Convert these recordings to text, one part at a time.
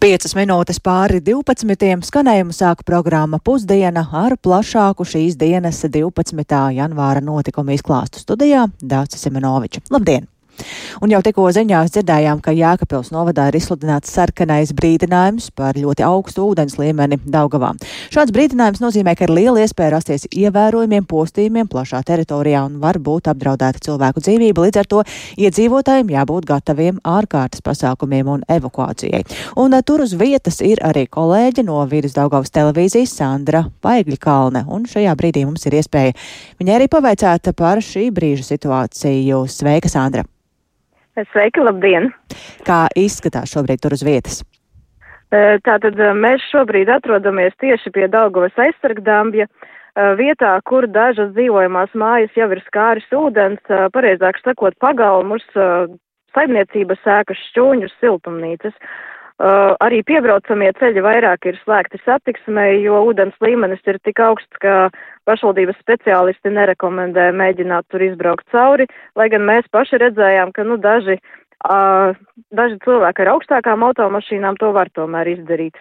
Piecas minūtes pāri 12. skanējumu sāka programma Pusdiena ar plašāku šīs dienas 12. janvāra notikumu izklāstu studijā Dācis Semenoviča. Labdien! Un jau tikko ziņās dzirdējām, ka Jēkabpils novadā ir izsludināts sarkanais brīdinājums par ļoti augstu ūdens līmeni Daugavā. Šāds brīdinājums nozīmē, ka ir liela iespēja rasties ievērojumiem postījumiem plašā teritorijā un var būt apdraudēta cilvēku dzīvība. Līdz ar to iedzīvotājiem jābūt gataviem ārkārtas pasākumiem un evakuācijai. Un uh, tur uz vietas ir arī kolēģi no Vīdas Daugavas televīzijas Sandra Paigļkalne, un šajā brīdī mums ir iespēja viņai arī pavaicāt par šī brīža situāciju. Sveika, Sandra! Sveiki, labdien! Kā izskatās šobrīd tur uz vietas? Tātad mēs šobrīd atrodamies tieši pie Daugavas aizsargdāmbja vietā, kur dažas dzīvojamās mājas jau ir skāris ūdens, pareizāk sakot, pagalmus, saimniecības sēkas, šķūņus, siltumnīcas. Arī piebraucamie ceļi vairāk ir slēgti satiksmei, jo ūdens līmenis ir tik augsts, ka pašvaldības speciālisti nerekomendē mēģināt tur izbraukt cauri, lai gan mēs paši redzējām, ka nu, daži, uh, daži cilvēki ar augstākām automašīnām to var tomēr izdarīt.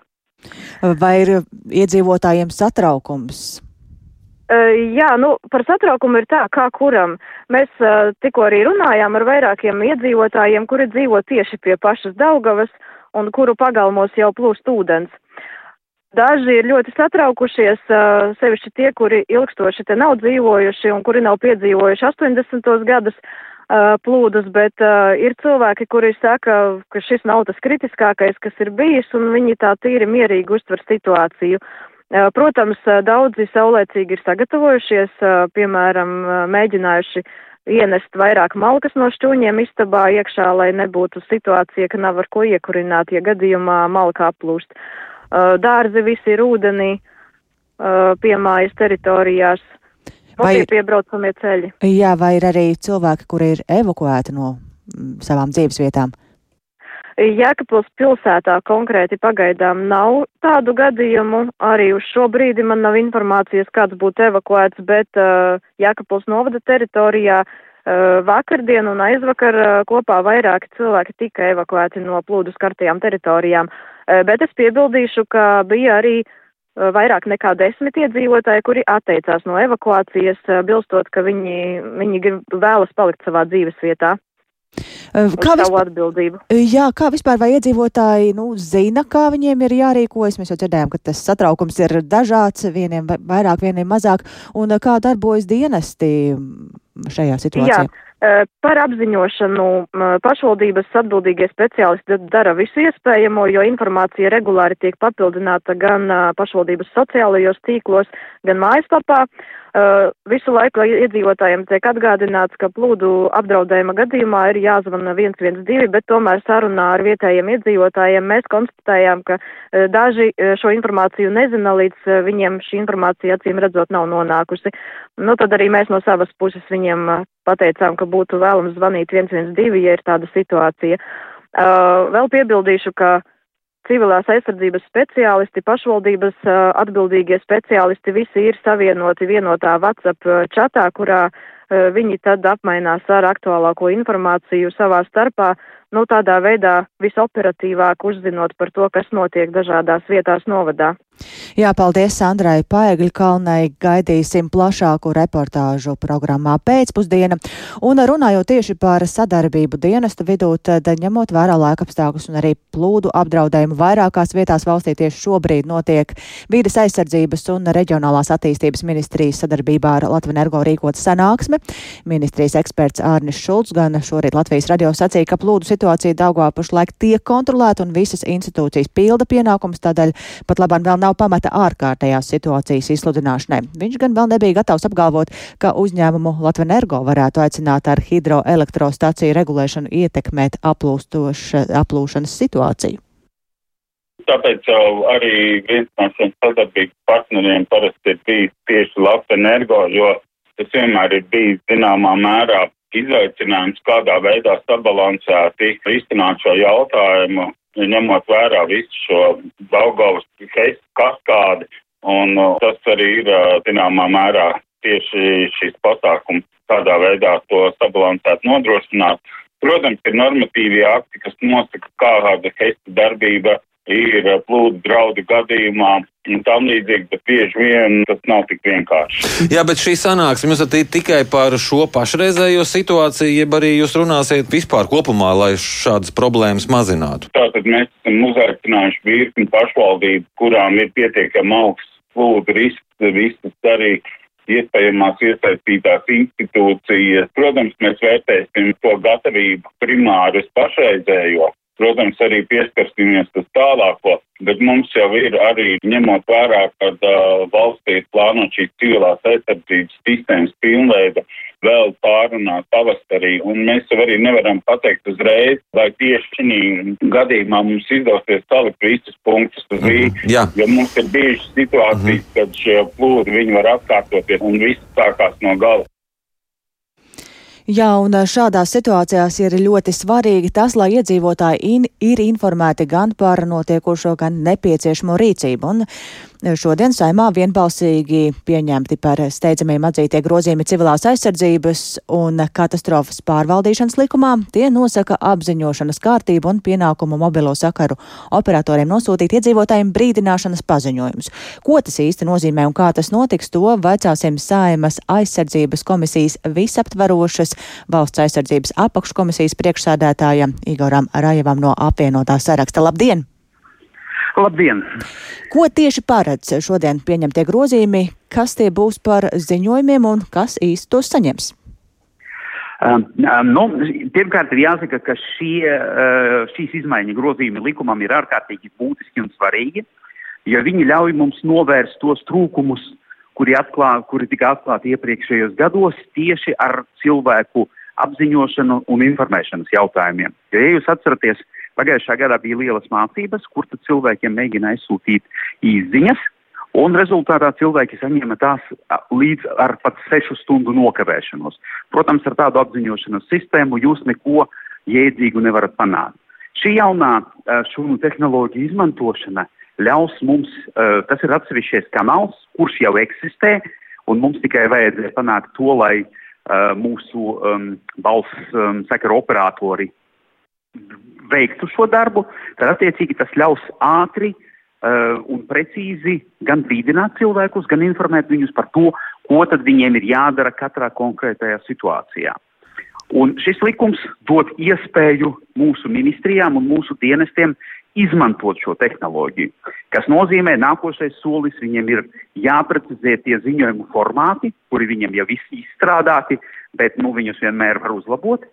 Vai ir iedzīvotājiem satraukums? Jā, nu, par satraukumu ir tā, kā kuram. Mēs uh, tikko arī runājām ar vairākiem iedzīvotājiem, kuri dzīvo tieši pie pašas Daugavas, un kuru pagalmos jau plūst ūdens. Daži ir ļoti satraukušies, sevišķi tie, kuri ilgstoši te nav dzīvojuši un kuri nav piedzīvojuši 80. gadus plūdus, bet ir cilvēki, kuri saka, ka šis nav tas kritiskākais, kas ir bijis, un viņi tā tīri mierīgi uztver situāciju. Protams, daudzi saulēcīgi ir sagatavojušies, piemēram, mēģinājuši ienest vairāk malkas no šķūņiem istabā iekšā, lai nebūtu situācija, ka nav ar ko iekurināt, ja gadījumā malka aplūst. Uh, dārzi visi ir ūdenī uh, piemājas teritorijās. Vai ir piebraucamie ceļi? Jā, vai ir arī cilvēki, kuri ir evakuēti no mm, savām dzīves vietām? Jēkabpils pilsētā konkrēti pagaidām nav tādu gadījumu. Arī uz šo brīdi man nav informācijas, kāds būtu evakuēts, bet uh, Jēkabpils novada teritorijā uh, vakardien un aizvakar uh, kopā vairāki cilvēki tika evakuēti no plūdu skartajām teritorijām. Uh, bet es piebildīšu, ka bija arī vairāk nekā desmit iedzīvotāji, kuri atteicās no evakuācijas, bilstot, ka viņi, viņi vēlas palikt savā dzīves vietā. Kā vispār, atbildību. Jā, kā vispār vai iedzīvotāji nu, zina, kā viņiem ir jārīkojas? Mēs jau dzirdējām, ka tas satraukums ir dažāds, vieniem vairāk, vieniem mazāk, un kā darbojas dienesti šajā situācijā? Jā. Par apziņošanu pašvaldības atbildīgie speciālisti dara visu iespējamo, jo informācija regulāri tiek papildināta gan pašvaldības sociālajos tīklos, gan mājaslapā. Visu laiku iedzīvotājiem tiek atgādināts, ka plūdu apdraudējuma gadījumā ir jāzvana 112, bet tomēr sarunā ar vietējiem iedzīvotājiem mēs konstatējām, ka daži šo informāciju nezina, līdz viņiem šī informācija acīm redzot nav nonākusi. Nu, tad arī mēs no savas puses viņiem pateicām, ka būtu vēlams zvanīt 112, ja ir tāda situācija. Vēl piebildīšu, ka civilās aizsardzības speciālisti, pašvaldības uh, atbildīgie speciālisti visi ir savienoti vienotā WhatsApp čatā, kurā uh, viņi tad apmainās ar aktuālāko informāciju savā starpā, nu tādā veidā visoperatīvāk uzzinot par to, kas notiek dažādās vietās novadā. Jā, paldies Sandrai Paegļu kalnai. Gaidīsim plašāku reportāžu programmā pēcpusdiena. Un runājot tieši par sadarbību dienestu vidū, tad ņemot vērā laikapstākļus un arī plūdu apdraudējumu vairākās vietās valstī tieši šobrīd notiek vīdes aizsardzības un reģionālās attīstības ministrijas sadarbībā ar Latvenergo rīkot sanāksme. Ministrijas eksperts Ārnis Šulcs gan šorīt Latvijas radio sacīja, ka plūdu situācija Daugā pašlaik tiek kontrolēta un visas institūcijas pilda pienākums, tādēļ pat labāk vēl nav pamata ārkārtējās situācijas izsludināšanai. Viņš gan vēl nebija gatavs apgalvot, ka uzņēmumu Latvenergo varētu aicināt ar hidroelektrostaciju regulēšanu ietekmēt aplūšanas situāciju. Tāpēc jau arī viens no šiem sadarbības partneriem parasti ir bijis tieši Latvijas energo, jo tas vienmēr ir bijis zināmā mērā izaicinājums, kādā veidā sabalansēti risināt šo jautājumu ņemot vērā visu šo Daugavas kaskādi, un uh, tas arī ir, uh, zināmā mērā, tieši šis pasākums tādā veidā to sabalansēt nodrošināt. Protams, ir normatīvie akti, kas nosaka, kāda heista darbība ir uh, plūdu draudu gadījumā un tam līdzīgi, bet bieži vien tas nav tik vienkārši. Jā, bet šī sanāksme jums ir tikai par šo pašreizējo situāciju, jeb arī jūs runāsiet vispār kopumā, lai šādas problēmas mazinātu? Tātad mēs esam uzaicinājuši virkni pašvaldību, kurām ir pietiekami augsts plūdu risks, visas arī iespējamās iesaistītās institūcijas. Protams, mēs vērtēsim to gatavību primāri uz pašreizējo, protams, arī pieskarsimies uz tālāko, bet mums jau ir arī ņemot vērā, ka uh, valstī ir plānot šīs civilās aizsardzības sistēmas pilnveida vēl pārunāt pavasarī, un mēs jau arī nevaram pateikt uzreiz, vai tieši šī gadījumā mums izdosies salikt visus punktus uz vīju, mm -hmm, jo mums ir bijušas situācijas, mm -hmm. kad šie plūdi viņi var atkārtoties un viss sākās no gala. Jā, un šādās situācijās ir ļoti svarīgi tas, lai iedzīvotāji in, ir informēti gan par notiekošo, gan nepieciešamo rīcību. Un Šodien saimā vienbalsīgi pieņemti par steidzamiem atzītie grozījumi civilās aizsardzības un katastrofas pārvaldīšanas likumā. Tie nosaka apziņošanas kārtību un pienākumu mobilo sakaru operatoriem nosūtīt iedzīvotājiem brīdināšanas paziņojumus. Ko tas īsti nozīmē un kā tas notiks, to vaicāsim saimas aizsardzības komisijas visaptvarošas valsts aizsardzības apakškomisijas priekšsādētājam Igoram Rajevam no apvienotā saraksta. Labdien! Labdien! Ko tieši paredz šodien pieņemtie grozījumi, kas tie būs par ziņojumiem un kas īsti tos saņems? Um, um, nu, pirmkārt, ir jāsaka, ka šie, uh, šīs izmaiņas grozījumi likumam ir ārkārtīgi būtiski un svarīgi, jo viņi ļauj mums novērst tos trūkumus, kuri, atklā, kuri tika atklāti iepriekšējos gados tieši ar cilvēku apziņošanu un informēšanas jautājumiem. Jo, ja jūs atceraties, uh, Pagājušā gadā bija lielas mācības, kur cilvēkiem mēģināja izsūtīt īziņas, un rezultātā cilvēki saņēma tās līdz ar pat sešu stundu nokavēšanos. Protams, ar tādu apziņošanas sistēmu jūs neko jēdzīgu nevarat panākt. Šī jaunā šūnu tehnoloģija izmantošana ļaus mums, tas ir atsevišķais kanāls, kurš jau eksistē, un mums tikai vajadzēja panākt to, lai mūsu um, balss um, sakaru operatori veiktu šo darbu, tad attiecīgi tas ļaus ātri uh, un precīzi gan brīdināt cilvēkus, gan informēt viņus par to, ko tad viņiem ir jādara katrā konkrētajā situācijā. Un šis likums dod iespēju mūsu ministrijām un mūsu dienestiem izmantot šo tehnoloģiju, kas nozīmē, nākošais solis viņiem ir jāprecizē tie ziņojumu formāti, kuri viņiem jau visi izstrādāti, bet nu, viņus vienmēr var uzlabot,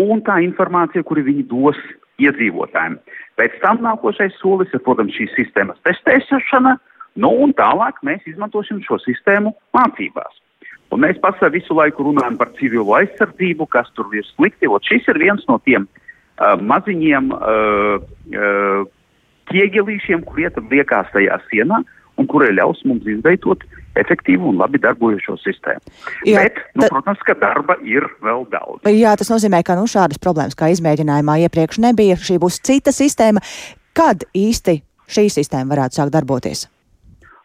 un tā informācija, kuru viņi dos iedzīvotājiem. Pēc tam nākošais solis ir, protams, šīs sistēmas testēšana, nu un tālāk mēs izmantosim šo sistēmu mācībās. Un mēs pats visu laiku runājam par civilo aizsardzību, kas tur ir slikti. Ot šis ir viens no tiem uh, maziņiem uh, uh, ķieģelīšiem, kurie tad liekās tajā sienā un kurie ļaus mums izveidot efektīvu un labi darbojošo sistēmu. Jā, Bet, nu, protams, ka darba ir vēl daudz. Jā, tas nozīmē, ka nu, šādas problēmas kā izmēģinājumā iepriekš nebija. Šī būs cita sistēma. Kad īsti šī sistēma varētu sākt darboties?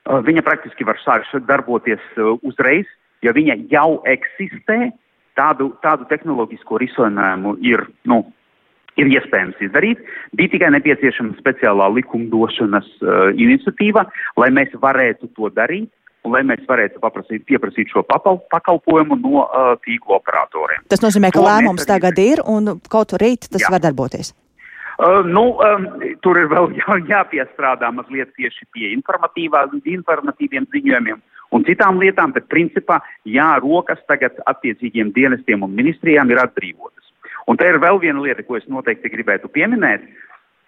Uh, viņa praktiski var sākt darboties uh, uzreiz, jo viņa jau eksistē. Tādu, tādu tehnoloģisko risinājumu ir nu, ir iespējams izdarīt. Bija tikai nepieciešama speciālā likumdošanas uh, iniciatīva, lai mēs varētu to darīt lai mēs varētu paprasīt, pieprasīt šo pakalpojumu no uh, tīklu operatoriem. Tas nozīmē, ka to lēmums arī... tagad ir un kaut rīt tas Jā. var darboties. Uh, nu, um, tur ir vēl jā, jāpiestrādā mazliet tieši pie informatīviem ziņojumiem un citām lietām, bet principā jā, rokas tagad attiecīgiem dienestiem un ministrijām ir atbrīvotas. Un te ir vēl viena lieta, ko es noteikti gribētu pieminēt,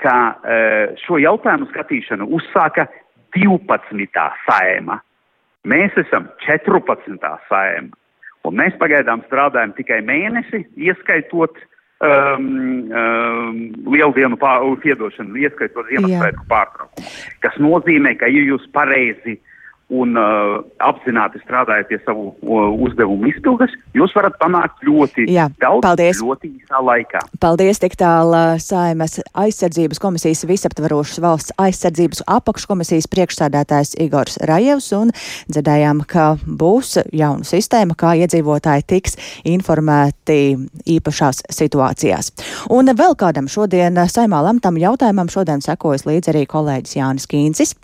ka uh, šo jautājumu skatīšanu uzsāka 12. saima. Mēs esam 14. saima, un mēs pagaidām strādājam tikai mēnesi, ieskaitot um, um, lieldienu piedošanu, ieskaitot Ziemassvētku pārtraukumu. Kas nozīmē, ka, ja jūs pareizi un uh, apzināti strādājat pie savu uh, uzdevumu izpildes, jūs varat panākt ļoti Jā, daudz, paldies. ļoti īsā laikā. Paldies tik tālu Saimas aizsardzības komisijas visaptvarošas valsts aizsardzības apakškomisijas priekšsādātājs Igors Rajevs un dzirdējām, ka būs jauna sistēma, kā iedzīvotāji tiks informēti īpašās situācijās. Un vēl kādam šodien Saimā lemtam jautājumam šodien sekojas līdz arī kolēģis Jānis Kīncis.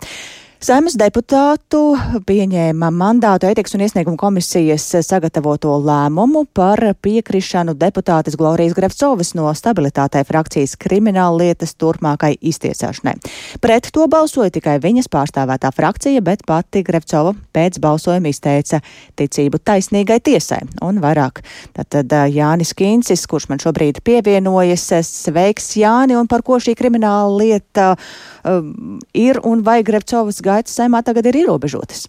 Saimas deputātu pieņēma mandātu etikas un iesniegumu komisijas sagatavoto lēmumu par piekrišanu deputātes Glorijas Grevcovas no stabilitātei frakcijas krimināla lietas turpmākai iztiesāšanai. Pret to balsoja tikai viņas pārstāvētā frakcija, bet pati Grevcova pēc balsojuma izteica ticību taisnīgai tiesai un vairāk. Tātad Jānis Kīncis, kurš man šobrīd pievienojas, sveiks Jāni un par ko šī krimināla lieta um, ir un vai Grevcovas gaitas saimā tagad ir ierobežotas.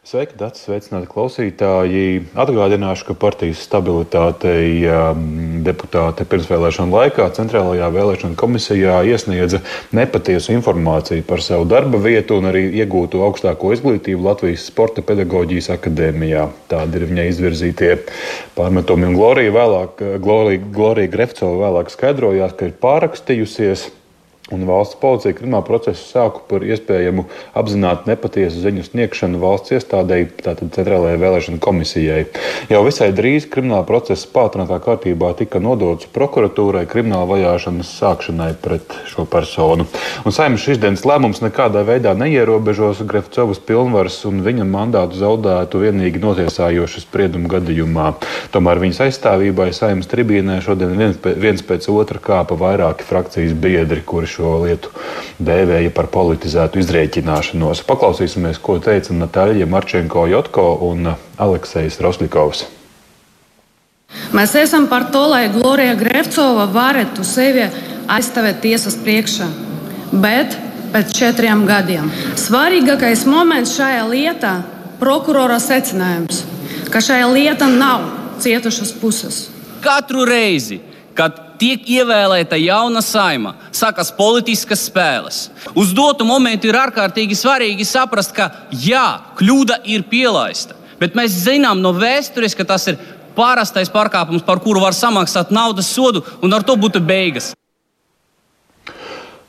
Sveiki, Dārts, sveicināti klausītāji. Atgādināšu, ka partijas stabilitātei um, deputāte pirmsvēlēšana laikā Centrālajā vēlēšana komisijā iesniedza nepatiesu informāciju par savu darba vietu un arī iegūto augstāko izglītību Latvijas Sporta pedagoģijas akadēmijā. Tādi ir viņai izvirzītie pārmetumi. Un Glorija, vēlāk, Glorija, Glorija Grefcova vēlāk skaidrojās, ka ir pārakstījusies un valsts policija krimināla procesu sāku par iespējamu apzināti nepatiesu ziņu sniegšanu valsts iestādēji, tātad Centrālajai vēlēšana komisijai. Jau visai drīz krimināla procesa pātrinātā kārtībā tika nodots prokuratūrai krimināla vajāšanas sākšanai pret šo personu. Un saimnes šīs dienas lēmums nekādā veidā neierobežos Grefcovas pilnvaras un viņa mandātu zaudētu vienīgi notiesājošu spriedumu gadījumā. Tomēr viņas aizstāvībai saimnes tribīnē šodien viens, viens pēc otra kāpa vairāki frakcijas biedri, kuri šo lietu dēvēja par politizētu izrēķināšanos. Paklausīsimies, ko teica Natāļa Marčenko Jotko un Aleksejs Roslikovs. Mēs esam par to, lai Glorija Grevcova varētu sevi aizstāvēt tiesas priekšā. Bet pēc četriem gadiem svarīgākais moments šajā lietā prokurora secinājums, ka šajā lietā nav cietušas puses. Katru reizi, kad tiek ievēlēta jauna saima, sākas politiskas spēles. Uz dotu momentu ir ārkārtīgi svarīgi saprast, ka jā, kļūda ir pielaista. Bet mēs zinām no vēstures, ka tas ir pārastais pārkāpums, par kuru var samaksāt naudas sodu, un ar to būtu beigas.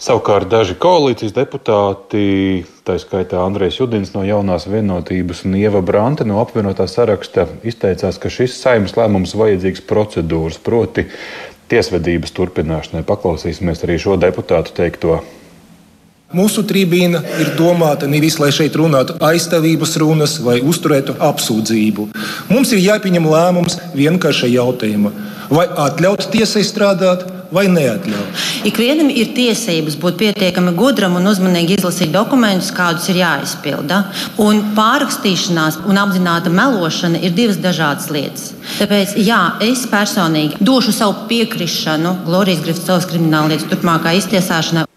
Savukārt daži koalīcijas deputāti, tā skaitā Andrēs Judins no jaunās vienotības un Ieva Brante no apvienotā saraksta, izteicās, ka šis saimnes lēmums vajadzīgs procedūras, proti tiesvedības turpināšanai. Paklausīsimies arī šo deputātu teikto. Mūsu tribīna ir domāta nevis, lai šeit runātu aizstāvības runas vai uzturētu apsūdzību. Mums ir jāpieņem lēmums vienkārša jautājuma. Vai atļaut tiesai strādāt, vai neatļaut. Ikvienam ir tiesības būt pietiekami gudram un uzmanīgi izlasīt dokumentus, kādus ir jāizpilda. Un pārrakstīšanās un apzināta melošana ir divas dažādas lietas. Tāpēc jā, es personīgi došu savu piekrišanu Glorijas Grifsovas krimināllietas turpmākā iztiesāšanai.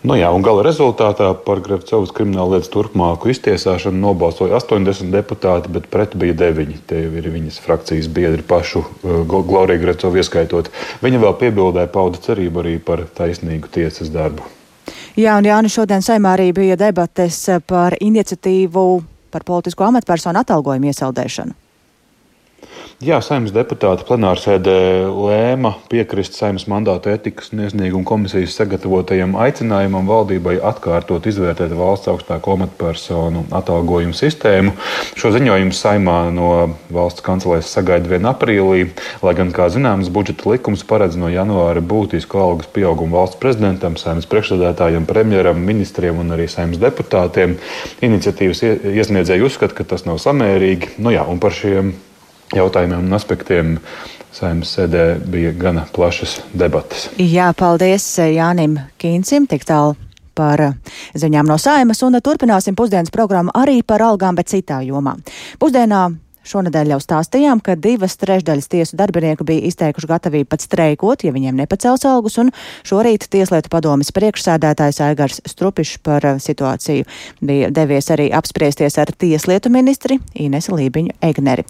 Nu jā, un gala rezultātā par Grevcovas krimināllietas turpmāku iztiesāšanu nobalsoja 80 deputāti, bet pret bija 9. Tie ir viņas frakcijas biedri pašu uh, Gloriju Grevcovu ieskaitot. Viņa vēl piebildēja pauda cerību arī par taisnīgu tiesas darbu. Jā, un Jānis šodien saimā arī bija debates par iniciatīvu par politisko amatpersonu atalgojumu iesaldēšanu. Jā, saimnes deputāti plenārsēdē lēma piekrist saimnes mandāta etikas un iesniegumu komisijas sagatavotajam aicinājumam valdībai atkārtot izvērtēt valsts augstāko amatpersonu atalgojumu sistēmu. Šo ziņojumu saimā no valsts kancelēs sagaida vien aprīlī, lai gan, kā zināms, budžeta likums paredz no janvāra būtisku algas pieaugumu valsts prezidentam, saimnes priekšsēdētājiem, premjeram, ministriem un arī saimnes deputātiem. Iniciatīvas iesniedzēji uzskata, ka tas nav samērīgi. Nu jā, un par šiem jautājumiem un aspektiem saimnes sēdē bija gana plašas debatas. Jā, paldies Jānim Kīncim, tik tālu par ziņām no saimas, un turpināsim pusdienas programmu arī par algām, bet citā jomā. Pusdienā Šonadēļ jau stāstījām, ka divas trešdaļas tiesu darbinieku bija izteikuši gatavību pat streikot, ja viņiem nepacels algus, un šorīt Tieslietu padomis priekšsēdētājs Aigars Strupišs par uh, situāciju bija devies arī apspriesties ar Tieslietu ministri Inesu Lībiņu Egneri.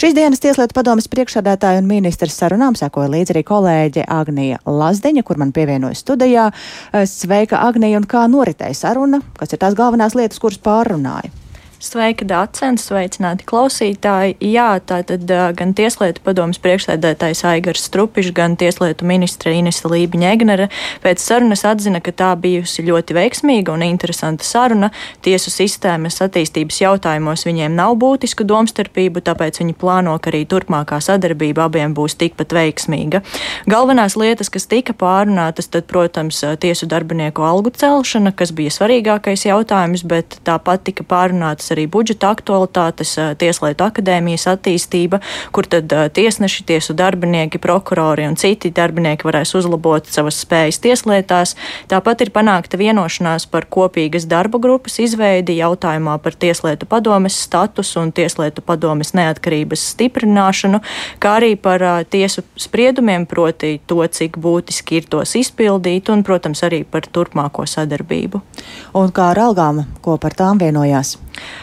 Šīs dienas Tieslietu padomis priekšsēdētāju un ministrs sarunām sekoja līdzi arī kolēģe Agnija Lazdeņa, kur man pievienojas studijā. Uh, sveika, Agnija, un kā noritēja saruna? Kas ir tās galvenās lietas, kuras pārrunāja? Sveika, Dārcens, sveicināti klausītāji. Jā, tātad gan Tieslietu padomas priekšsēdētājs Aigars Strupišs, gan Tieslietu ministra Inesa Lībiņa Egnere pēc sarunas atzina, ka tā bijusi ļoti veiksmīga un interesanta saruna. Tiesu sistēmas attīstības jautājumos viņiem nav būtisku domstarpību, tāpēc viņi plāno, ka arī turpmākā sadarbība abiem būs tikpat veiksmīga. Galvenās lietas, kas tika pārunātas, tad, protams, tiesu darbinieku algu celšana, kas bija svarīgākais jautājums, bet tāpat tika pārunātas arī budžeta aktualitātes, Tieslietu akadēmijas attīstība, kur tad tiesneši, tiesu darbinieki, prokurori un citi darbinieki varēs uzlabot savas spējas tieslietās. Tāpat ir panākta vienošanās par kopīgas darba grupas izveidi jautājumā par Tieslietu padomes statusu un Tieslietu padomes neatkarības stiprināšanu, kā arī par tiesu spriedumiem, proti to, cik būtiski ir tos izpildīt un, protams, arī par turpmāko sadarbību. Un kā ar algām, ko par tām vienojās?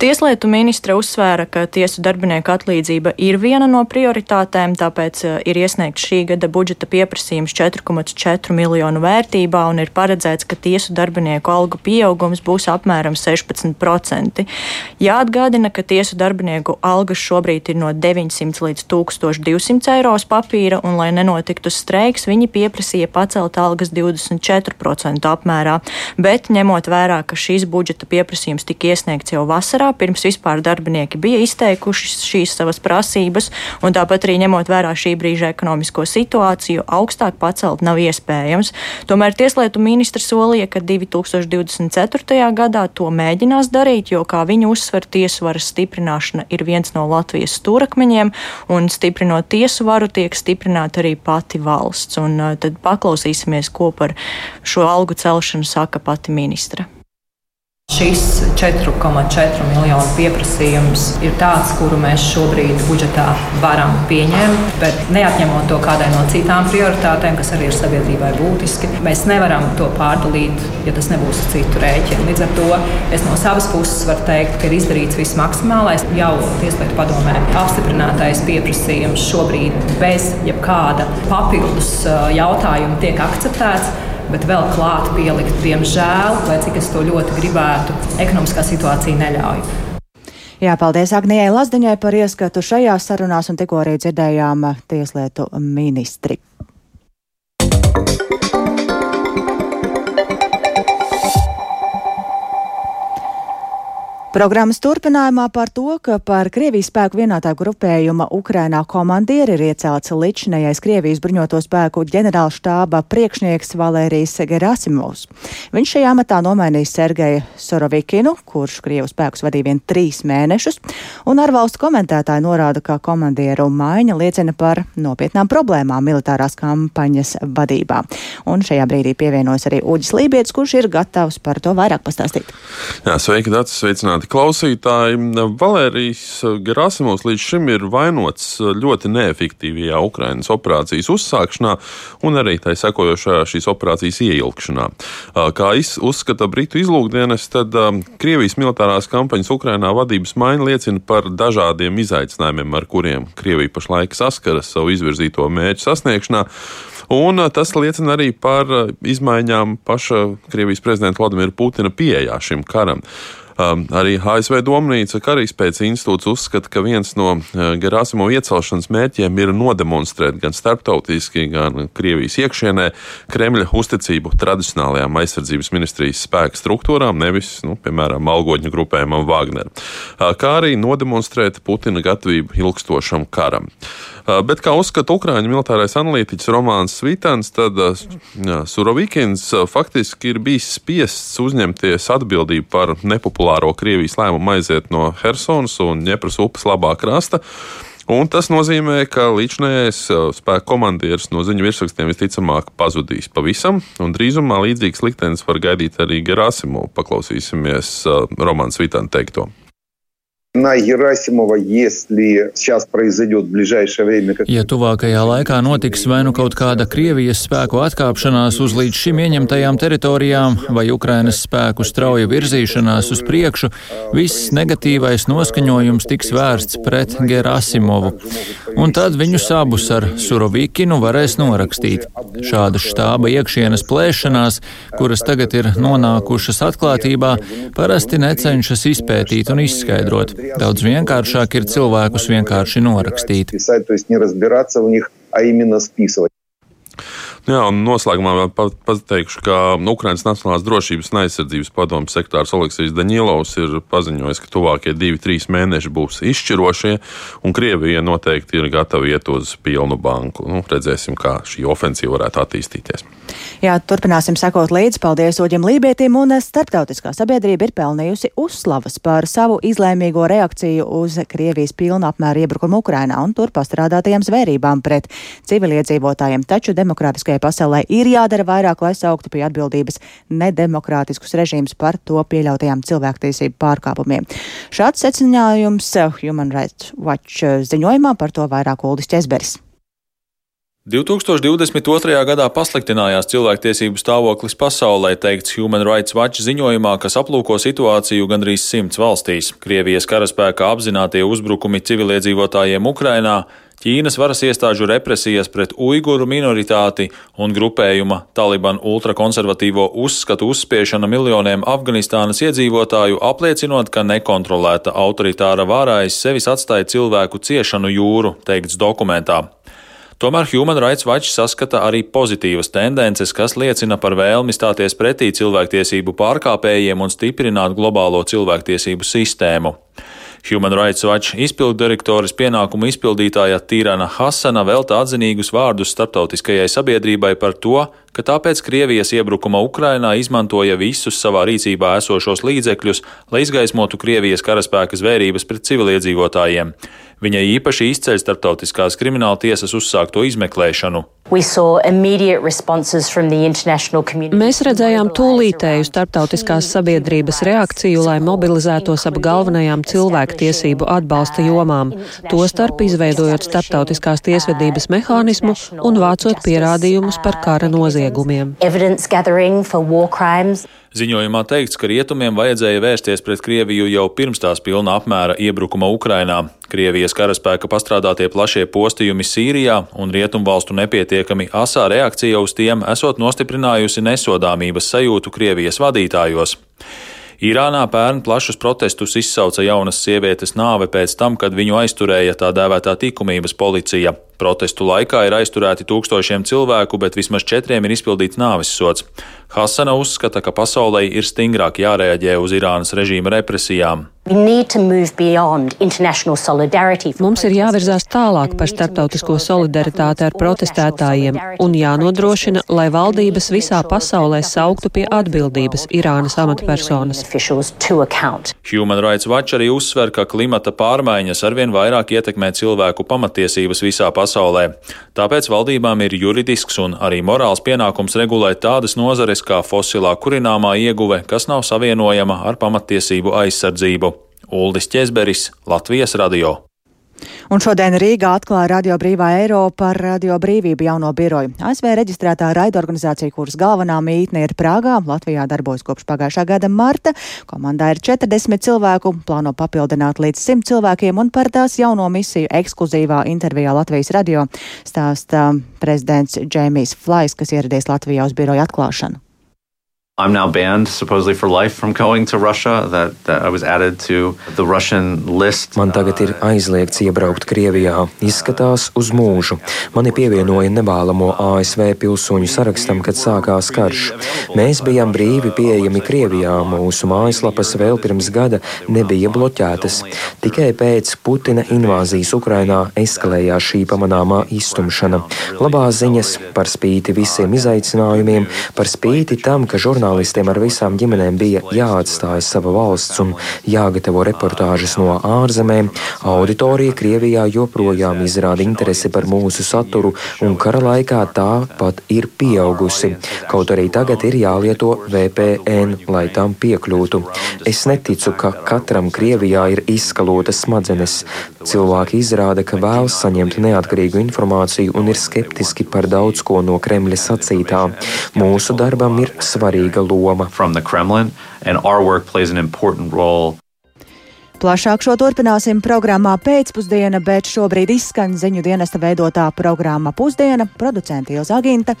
Tieslietu ministra uzsvēra, ka tiesu darbinieku atlīdzība ir viena no prioritātēm, tāpēc eh, ir iesniegts šī gada budžeta pieprasījums 4,4 miljonu vērtībā un ir paredzēts, ka tiesu darbinieku algu pieaugums būs apmēram 16%. Jāatgādina, ka tiesu darbinieku algas šobrīd ir no 900 līdz 1200 eiro uz papīra, un, lai nenotiktu streiks, viņi pieprasīja pacelt algas 24% apmērā, bet ņemot vērā, ka šīs budžeta pieprasījums tika iesniegts jau vasarā, pirms vispār darbinieki bija izteikuši šīs savas prasības, un tāpat arī ņemot vērā šī brīža ekonomisko situāciju, augstāk pacelt nav iespējams. Tomēr Tieslietu ministrs solīja, ka 2024. gadā to mēģinās darīt, jo, kā viņa uzsver, tiesvaras stiprināšana ir viens no Latvijas stūrakmeņiem, un stiprinot tiesu varu tiek stiprināta arī pati valsts. Un, tad paklausīsimies, ko par šo algu celšanu saka pati ministra. Šis 4,4 miljonu pieprasījums ir tāds, kuru mēs šobrīd budžetā varam pieņemt, bet neatņemot to kādai no citām prioritātēm, kas arī ir sabiedrībai būtiski. Mēs nevaram to pārdalīt, ja tas nebūs uz citu rēķinu. Līdz ar to es no savas puses varu teikt, ka ir izdarīts viss maksimālais. Jau Tieslietu padomē apstiprinātais pieprasījums šobrīd bez jebkāda papildus jautājuma tiek akceptēts bet vēl klāt pielikt, diemžēl, lai cik es to ļoti gribētu, ekonomiskā situācija neļauj. Jā, paldies Agnijai Lazdiņai par ieskatu šajās sarunās un tikko arī dzirdējām tieslietu ministri. Programmas turpinājumā par to, ka par Krievijas spēku vienotā grupējuma Ukrainā komandieri ir iecelts līdzinējais Krievijas bruņoto spēku ģenerāla štāba priekšnieks Valērijas Gerasimovs. Viņš šajā amatā nomainīs Sergeju Sorovikinu, kurš Krievu spēkus vadīja vien trīs mēnešus, un ārvalstu komentētāji norāda, ka komandieru maiņa liecina par nopietnām problēmām militārās kampaņas vadībā. Un šajā brīdī pievienojas arī Uģis Lībietis, kurš ir gatavs par to vairāk pastāstīt. Jā, sveiki, Dārts, sveicināti! Klausītāji! Valērijas Gerasimovs līdz šim ir vainots ļoti neefektīvajā Ukrainas operācijas uzsākšanā un arī tai sekojošajā šīs operācijas ieilgšanā. Kā uzskata Britu izlūkdienas, tad Krievijas militārās kampaņas Ukrainā vadības maiņa liecina par dažādiem izaicinājumiem, ar kuriem Krievija pašlaik saskaras savu izvirzīto mērķu sasniegšanā. Un tas liecina arī par izmaiņām paša Krievijas prezidenta Vladimira Putina pieejā šim karam. Um, arī ASV Domnīca Karaspējas institūts uzskata, ka viens no uh, Gerasimo iecelšanas mērķiem ir nodemonstrēt gan starptautiski, gan Krievijas iekšienē Kremļa uzticību tradicionālajām aizsardzības ministrijas spēku struktūrām, nevis, nu, piemēram, algoņu grupējumam Wagner, uh, kā arī nodemonstrēt Putina gatavību ilgstošam karam. Bet, kā uzskata Ukrāņu militārais analītiķis Romāns Svitans, tad jā, Surovikins faktiski ir bijis spiests uzņemties atbildību par nepopulāru populāro Krievijas lēmumu aiziet no Helsonas un Ņepras upes labā krasta. Un tas nozīmē, ka līdzinājais uh, spēku komandieris no ziņu virsrakstiem visticamāk pazudīs pavisam, un drīzumā līdzīgs liktenis var gaidīt arī Gerasimu. Paklausīsimies Romanas Vitāna teikto. на Герасимова, если сейчас произойдет в ближайшее время. Ja tuvākajā laikā notiks vai nu kaut kāda Krievijas spēku atkāpšanās uz līdz šim ieņemtajām teritorijām, vai Ukrainas spēku strauja virzīšanās uz priekšu, viss negatīvais noskaņojums tiks vērsts pret Gerasimovu. Un tad viņus abus ar Surovikinu varēs norakstīt. Šāda štāba iekšienes plēšanās, kuras tagad ir nonākušas atklātībā, parasti necenšas izpētīt un izskaidrot. Daudz vienkāršāk ir cilvēkus vienkārši norakstīt. Jā, un noslēgumā vēl pateikšu, ka Ukrainas Nacionālās drošības un aizsardzības padomus sektārs Oleksijas Daņilovs ir paziņojis, ka tuvākie divi, trīs mēneši būs izšķirošie, un Krievija noteikti ir gatava iet uz pilnu banku. Nu, redzēsim, kā šī ofensīva varētu attīstīties. Jā, turpināsim sekot līdzi. Paldies Oģim Lībietim, un starptautiskā sabiedrība ir pelnījusi uzslavas par savu izlēmīgo reakciju uz Krievijas pilna apmēra iebrukumu Ukrainā un tur pastrādātajām zvērībām pret civiliedzīvotājiem. Taču demokrātiskajai pasaulē ir jādara vairāk, lai sauktu pie atbildības nedemokrātiskus režīmus par to pieļautajām cilvēktiesību pārkāpumiem. Šāds secinājums Human Rights Watch ziņojumā par to vairāk Uldis Česberis. 2022. gadā pasliktinājās cilvēktiesību stāvoklis pasaulē, teikts Human Rights Watch ziņojumā, kas aplūko situāciju gandrīz simts valstīs. Krievijas karaspēka apzinātie uzbrukumi civiliedzīvotājiem Ukrainā, Ķīnas varas iestāžu represijas pret uiguru minoritāti un grupējuma Taliban ultrakonservatīvo uzskatu uzspiešana miljoniem Afganistānas iedzīvotāju apliecinot, ka nekontrolēta autoritāra vārā aiz sevis atstāja cilvēku ciešanu jūru, teikts dokumentā. Tomēr Human Rights Watch saskata arī pozitīvas tendences, kas liecina par vēlmi stāties pretī cilvēktiesību pārkāpējiem un stiprināt globālo cilvēktiesību sistēmu. Human Rights Watch izpilddirektoras pienākumu izpildītāja Tīrana Hasana velta atzinīgus vārdus starptautiskajai sabiedrībai par to, ka tāpēc Krievijas iebrukuma Ukrainā izmantoja visus savā rīcībā esošos līdzekļus, lai izgaismotu Krievijas karaspēka zvērības pret civiliedzīvotājiem. Viņai īpaši izceļ starptautiskās krimināla tiesas uzsākto izmeklēšanu. Mēs redzējām tūlītēju starptautiskās sabiedrības reakciju, lai mobilizētos ap galvenajām cilvēktiesību atbalsta jomām, tostarp izveidojot starptautiskās tiesvedības mehānismu un vācot pierādījumus par kara noziegumiem. Ziņojumā teikts, ka rietumiem vajadzēja vērsties pret Krieviju jau pirms tās pilna apmēra iebrukuma Ukrainā. Krievijas karaspēka pastrādātie plašie postījumi Sīrijā un rietumvalstu nepietiekami asā reakcija uz tiem esot nostiprinājusi nesodāmības sajūtu Krievijas vadītājos. Irānā pērn plašus protestus izsauca jaunas sievietes nāve pēc tam, kad viņu aizturēja tā dēvētā likumības policija. Protestu laikā ir aizturēti tūkstošiem cilvēku, bet vismaz četriem ir izpildīts nāves sots. Hasana uzskata, ka pasaulē ir stingrāk jārēģē uz Irānas režīma represijām. Mums ir jāvirzās tālāk par starptautisko solidaritāti ar protestētājiem un jānodrošina, lai valdības visā pasaulē sauktu pie atbildības Irānas amatpersonas. Human Rights Watch arī uzsver, ka klimata pārmaiņas arvien vairāk ietekmē cilvēku pamatiesības visā pasaulē. Tāpēc valdībām ir juridisks un arī morāls pienākums regulēt tādas nozares kā fosilā kurināmā ieguve, kas nav savienojama ar pamatiesību aizsardzību. Uldis Česberis, Latvijas radio. Un šodien Rīgā atklāja Radio Brīvā Eiropa par Radio Brīvību jauno biroju. ASV reģistrētā raidorganizācija, kuras galvenā mītne ir Prāgā, Latvijā darbojas kopš pagājušā gada marta. Komandā ir 40 cilvēku, plāno papildināt līdz 100 cilvēkiem un par tās jauno misiju ekskluzīvā intervijā Latvijas radio stāsta prezidents Džēmijs Flais, kas ieradies Latvijā uz biroju atklāšanu. I'm now banned supposedly for life from going to Russia. That, that I was added to the Russian list. Man tagad ir aizliegts iebraukt Krievijā. Izskatās uz mūžu. Mani pievienoja nebālamo ASV pilsoņu sarakstam, kad sākās karš. Mēs bijām brīvi pieejami Krievijā. Mūsu mājaslapas vēl pirms gada nebija bloķētas. Tikai pēc Putina invāzijas Ukrainā eskalējās šī pamanāmā iztumšana. Labās ziņas par spīti visiem izaicinājumiem, par spīti tam, ka žurnālisti žurnālistiem ar visām ģimenēm bija jāatstāj sava valsts un jāgatavo reportāžas no ārzemēm, auditorija Krievijā joprojām izrāda interesi par mūsu saturu, un kara laikā tā pat ir pieaugusi. Kaut arī tagad ir jālieto VPN, lai tam piekļūtu. Es neticu, ka katram Krievijā ir izskalotas smadzenes. Cilvēki izrāda, ka vēlas saņemt neatkarīgu informāciju un ir skeptiski par daudz ko no Kremļa sacītā. Mūsu darbam ir svarīga loma. Plašāk šo turpināsim programmā pēcpusdiena, bet šobrīd izskan ziņu dienesta veidotā programma Pusdiena, producenti Ilza Aginta,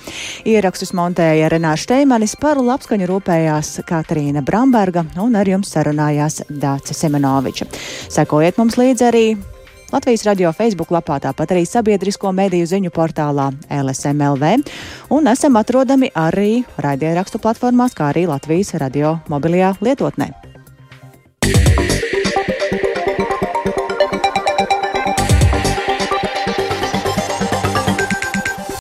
ierakstus montēja Renāša Šteimanis, par labskaņu rūpējās Katrīna Bramberga un ar jums sarunājās Dāca Semenoviča. Sekojiet mums līdzi arī Latvijas radio Facebook lapā, tāpat arī sabiedrisko mediju ziņu portālā LSMLV. Un esam atrodami arī raidierakstu platformās, kā arī Latvijas radio mobilajā lietotnē. Yeah.